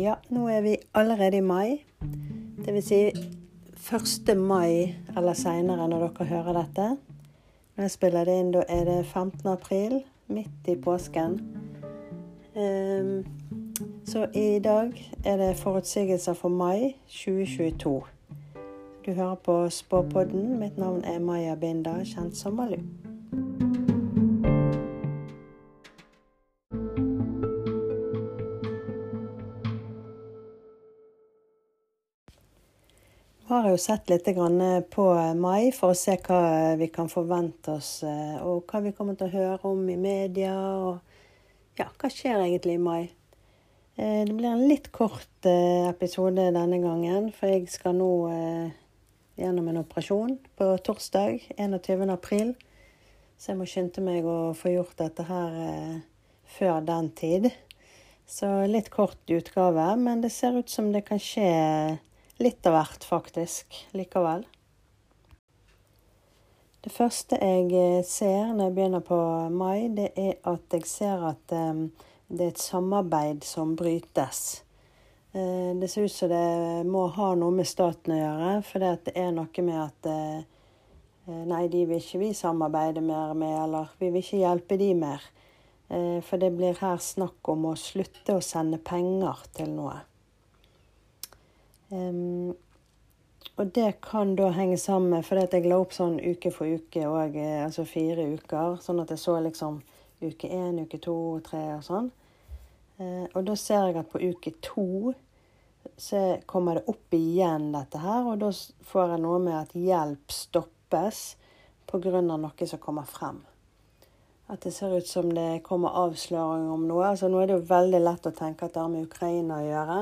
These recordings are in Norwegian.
Ja, nå er vi allerede i mai. Det vil si 1. mai eller seinere når dere hører dette. Når jeg spiller det inn, da er det 15. april, midt i påsken. Um, så i dag er det forutsigelser for mai 2022. Du hører på Spåpodden. Mitt navn er Maja Binda, kjent som Malu. Har jo sett litt på mai for å se hva vi kan forvente oss, eh, og hva vi kommer til å høre om i media. Og ja, hva skjer egentlig i mai? Eh, det blir en litt kort eh, episode denne gangen, for jeg skal nå gjennom en operasjon på torsdag 21. april. Så jeg må skynde meg å få gjort dette her før den tid. Så litt kort utgave, men det ser ut som det kan skje Litt av hvert, faktisk, likevel. Det første jeg eh, ser når jeg begynner på mai, det er at jeg ser at um, det er et samarbeid som brytes. Uh, det ser ut som det må ha noe med staten å gjøre, for det er noe med at Nei, de vil ikke vi samarbeide mer med, eller vi vil ikke hjelpe de mer. For det blir her snakk om å slutte å sende penger til noe. Um, og det kan da henge sammen med fordi jeg la opp sånn uke for uke, og, eh, altså fire uker. Sånn at jeg så liksom uke én, uke to, tre og sånn. Uh, og da ser jeg at på uke to så kommer det opp igjen dette her, og da får jeg noe med at hjelp stoppes pga. noe som kommer frem. At det ser ut som det kommer avsløring om noe. Altså Nå er det jo veldig lett å tenke at det har med Ukraina å gjøre.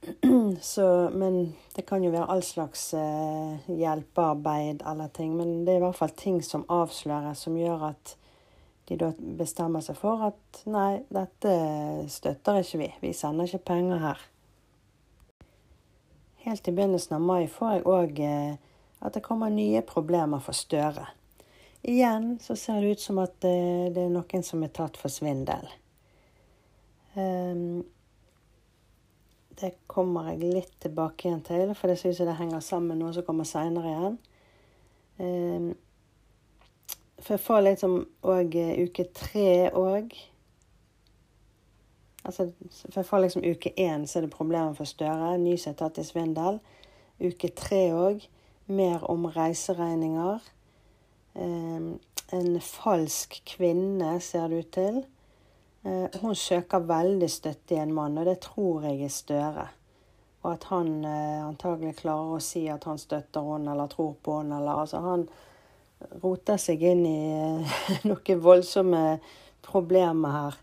Så, men det kan jo være all slags eh, hjelpearbeid eller ting. Men det er i hvert fall ting som avsløres, som gjør at de da bestemmer seg for at nei, dette støtter ikke vi. Vi sender ikke penger her. Helt i begynnelsen av mai får jeg òg eh, at det kommer nye problemer for Støre. Igjen så ser det ut som at eh, det er noen som er tatt for svindel. Um, det kommer jeg litt tilbake igjen til, for det syns jeg det henger sammen med noe som kommer seinere igjen. Um, for jeg får liksom òg uh, uke tre òg. Altså, for jeg får liksom uke én, så er det problemer for Støre. Ny som er tatt i svindel. Uke tre òg. Mer om reiseregninger. Um, en falsk kvinne, ser det ut til. Eh, hun søker veldig støtte i en mann, og det tror jeg er Støre. Og at han eh, antagelig klarer å si at han støtter henne eller tror på henne. Eller, altså, han roter seg inn i eh, noen voldsomme problemer her.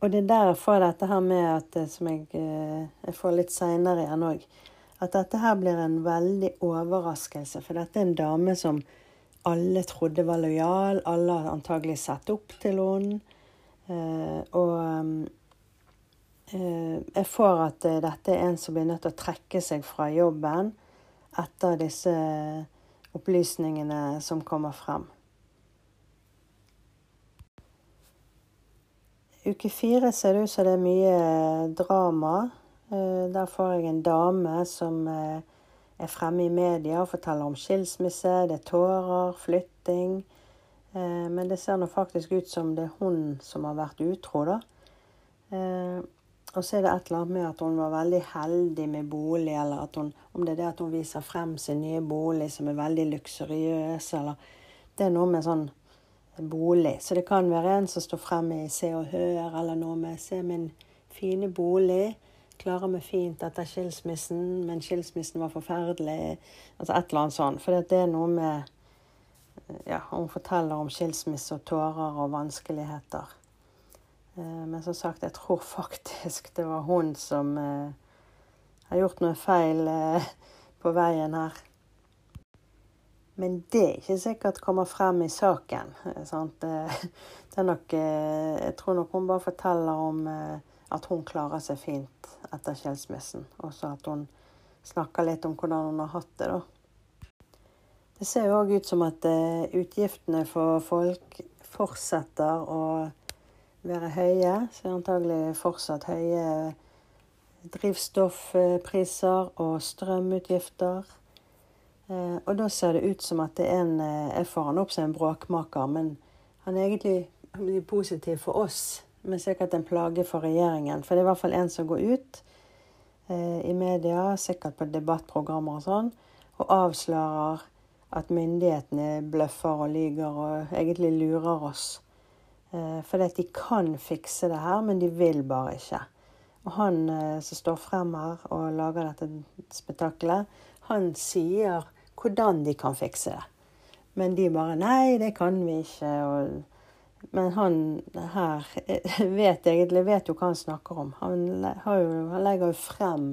Og det er derfor dette her med at, som jeg, jeg får litt seinere igjen òg, at dette her blir en veldig overraskelse. For dette er en dame som alle trodde var lojal. Alle har antagelig sett opp til henne. Eh, og eh, jeg får at eh, dette er en som blir nødt til å trekke seg fra jobben etter disse opplysningene som kommer frem. Uke fire ser det ut som det er mye drama. Der får jeg en dame som er fremme i media og forteller om skilsmisse, det er tårer, flytting. Eh, men det ser nå faktisk ut som det er hun som har vært utro, da. Eh, og så er det et eller annet med at hun var veldig heldig med bolig, eller at hun, om det er det at hun viser frem sin nye bolig som er veldig luksuriøs, eller Det er noe med sånn bolig. Så det kan være en som står frem i Se og Hør, eller noe med Se min fine bolig klarer meg fint etter skilsmissen, men skilsmissen var forferdelig. Altså et eller annet sånt. For det er noe med Ja, hun forteller om skilsmisse og tårer og vanskeligheter. Eh, men som sagt, jeg tror faktisk det var hun som eh, har gjort noe feil eh, på veien her. Men det er ikke sikkert kommer frem i saken. Sant? Det er nok Jeg tror nok hun bare forteller om at hun klarer seg fint etter skilsmissen. Og så at hun snakker litt om hvordan hun har hatt det, da. Det ser jo òg ut som at uh, utgiftene for folk fortsetter å være høye. Så antagelig fortsatt høye drivstoffpriser og strømutgifter. Eh, og da ser det ut som at det er en Jeg får han opp som en bråkmaker, men han er egentlig positiv for oss, men sikkert en plage for regjeringen. For det er i hvert fall en som går ut eh, i media, sikkert på debattprogrammer og sånn, og avslører at myndighetene bløffer og lyver og egentlig lurer oss. Eh, at de kan fikse det her, men de vil bare ikke. Og han eh, som står frem her og lager dette spetakkelet, han sier hvordan de kan fikse det. Men de bare 'Nei, det kan vi ikke'. Og, men han her vet egentlig vet jo hva han snakker om. Han, jo, han legger jo frem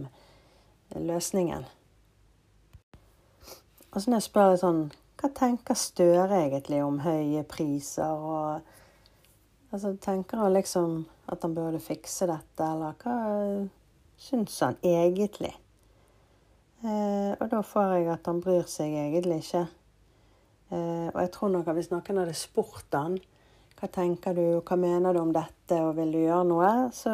løsningen. Og så når jeg spør sånn Hva tenker Støre egentlig om høye priser og Altså, tenker han liksom at han burde fikse dette, eller hva syns han egentlig? Eh, og da får jeg at han bryr seg egentlig ikke. Eh, og jeg tror nok at hvis noen hadde spurt han hva tenker du, hva mener du om dette, og vil du gjøre noe, så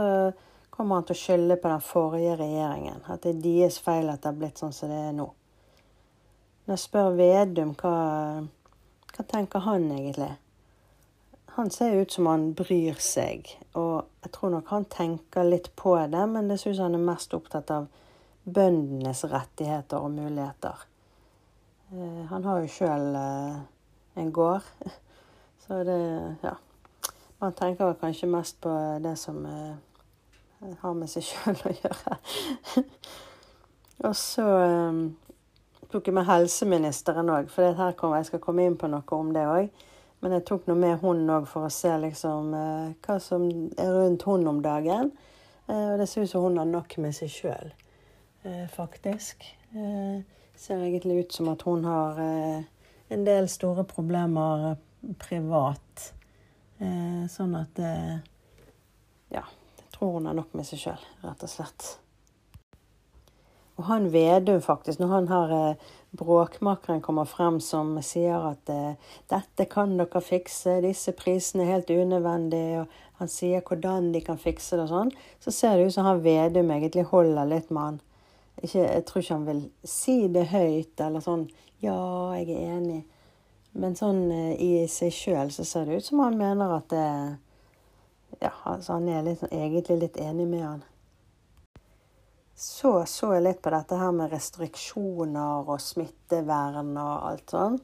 kommer han til å skylde på den forrige regjeringen. At det er deres feil at det har blitt sånn som det er nå. Når jeg spør Vedum hva, hva tenker han egentlig, han ser ut som han bryr seg, og jeg tror nok han tenker litt på det, men det synes han er mest opptatt av bøndenes rettigheter og muligheter. Eh, han har jo sjøl eh, en gård, så det Ja. Man tenker vel kanskje mest på det som eh, har med seg sjøl å gjøre. og så tok jeg med helseministeren òg, for her kommer, jeg skal komme inn på noe om det òg. Men jeg tok nå med hun òg for å se liksom eh, hva som er rundt hun om dagen. Eh, og det ser ut som hun har nok med seg sjøl, eh, faktisk. ser egentlig ut som at hun har en del store problemer privat. sånn at Ja, jeg tror hun har nok med seg sjøl, rett og slett. Og han Vedum, faktisk, når han har eh, bråkmakeren kommer frem som sier at eh, 'dette kan dere fikse, disse prisene er helt unødvendige', og han sier hvordan de kan fikse det og sånn, så ser det ut som han Vedum egentlig holder litt med han. Ikke, jeg tror ikke han vil si det høyt eller sånn 'ja, jeg er enig'. Men sånn eh, i seg sjøl så ser det ut som han mener at det Ja, altså han er litt, egentlig litt enig med han så så jeg litt på dette her med restriksjoner og smittevern og alt sånn.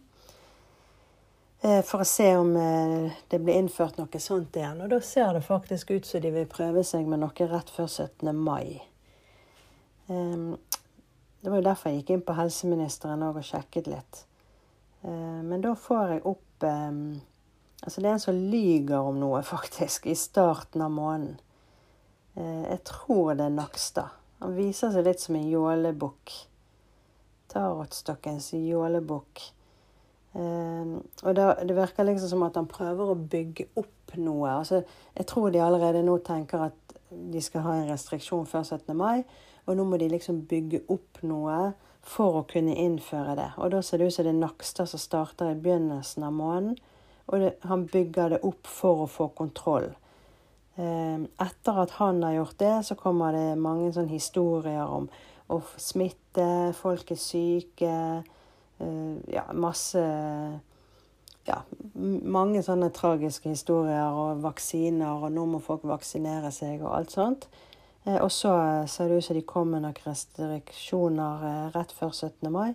Eh, for å se om eh, det blir innført noe sånt igjen. Og da ser det faktisk ut som de vil prøve seg med noe rett før 17. mai. Ehm, det var jo derfor jeg gikk inn på helseministeren og sjekket litt. Eh, men da får jeg opp Altså, det er en som lyger om noe, faktisk, i starten av måneden. Jeg tror det er Nakstad. Han viser seg litt som en jålebukk. Tarotstokkens jålebukk. Eh, og det, virker liksom som at han prøver å bygge opp noe. Altså, jeg tror de allerede nå tenker at de skal ha en restriksjon før 17. mai. Og nå må de liksom bygge opp noe for å kunne innføre det. Og da ser det ut som det er Nakstad som starter i begynnelsen av måneden. Og det, han bygger det opp for å få kontroll. Ehm, etter at han har gjort det, så kommer det mange sånne historier om å smitte, folk er syke eh, Ja, masse Ja, mange sånne tragiske historier og vaksiner, og nå må folk vaksinere seg og alt sånt. Eh, og så ser det ut som de kommer nok restriksjoner eh, rett før 17. mai.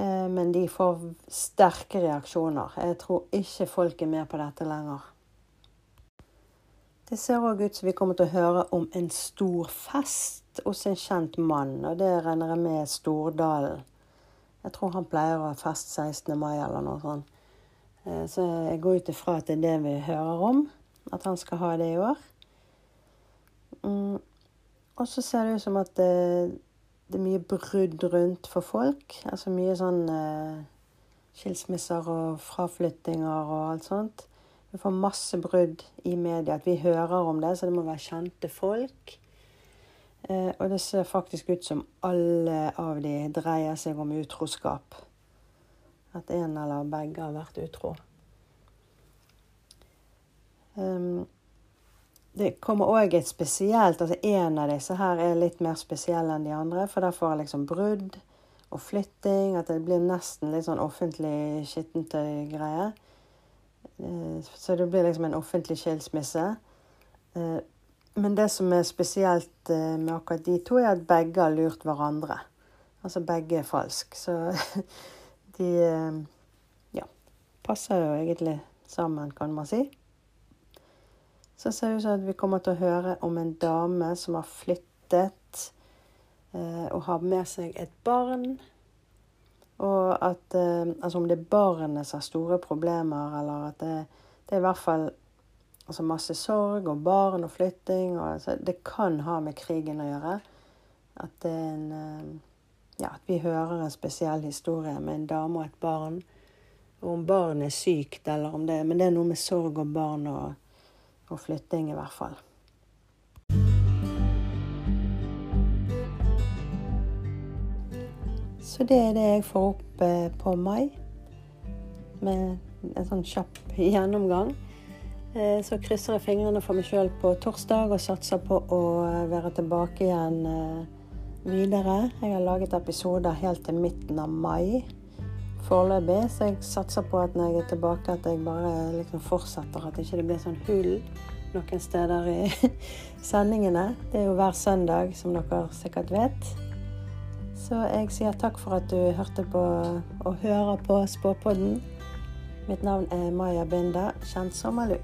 Men de får sterke reaksjoner. Jeg tror ikke folk er med på dette lenger. Det ser òg ut som vi kommer til å høre om en stor fest hos en kjent mann, og det regner jeg med Stordalen. Jeg tror han pleier å ha fest 16. mai eller noe sånt. Eh, så jeg går ut ifra at det er det vi hører om, at han skal ha det i år. Og så ser det ut som at det, det, er mye brudd rundt for folk. Altså mye sånn eh, skilsmisser og fraflyttinger og alt sånt. Vi får masse brudd i media, at vi hører om det, så det må være kjente folk. Eh, og det ser faktisk ut som alle av de dreier seg om utroskap. At en eller begge har vært utro. Um, det kommer òg et spesielt altså En av disse her er litt mer spesiell enn de andre, for der får jeg liksom brudd og flytting. At det blir nesten litt sånn offentlig skittentøy-greie. Eh, så det blir liksom en offentlig skilsmisse. Eh, men det som er spesielt eh, med akkurat de to, er at begge har lurt hverandre. Altså begge er falsk. Så de ja, passer jo egentlig sammen, kan man si. Så ser det ut som at vi kommer til å høre om en dame som har flyttet og har med seg et barn. Og at Altså om det er barnet som har store problemer, eller at det, det er i hvert fall Altså masse sorg og barn og flytting. Og, altså, det kan ha med krigen å gjøre. At, det er en, eh, ja, at vi hører en spesiell historie med en dame og et barn. Og om barnet er sykt, eller om det Men det er noe med sorg og barn og, og flytting, i hvert fall. Så det er det jeg får opp eh, på mai. Med en sånn kjapp gjennomgang. Eh, så krysser jeg fingrene for meg sjøl på torsdag og satser på å eh, være tilbake igjen videre. Jeg har laget episoder helt til midten av mai foreløpig, så jeg satser på at når jeg er tilbake, at jeg bare liksom fortsetter. At det ikke blir sånn hull noen steder i sendingene. Det er jo hver søndag, som dere sikkert vet. Så jeg sier takk for at du hørte på og hører på Spåpodden. Mitt navn er Maja Binda, kjent som Malu.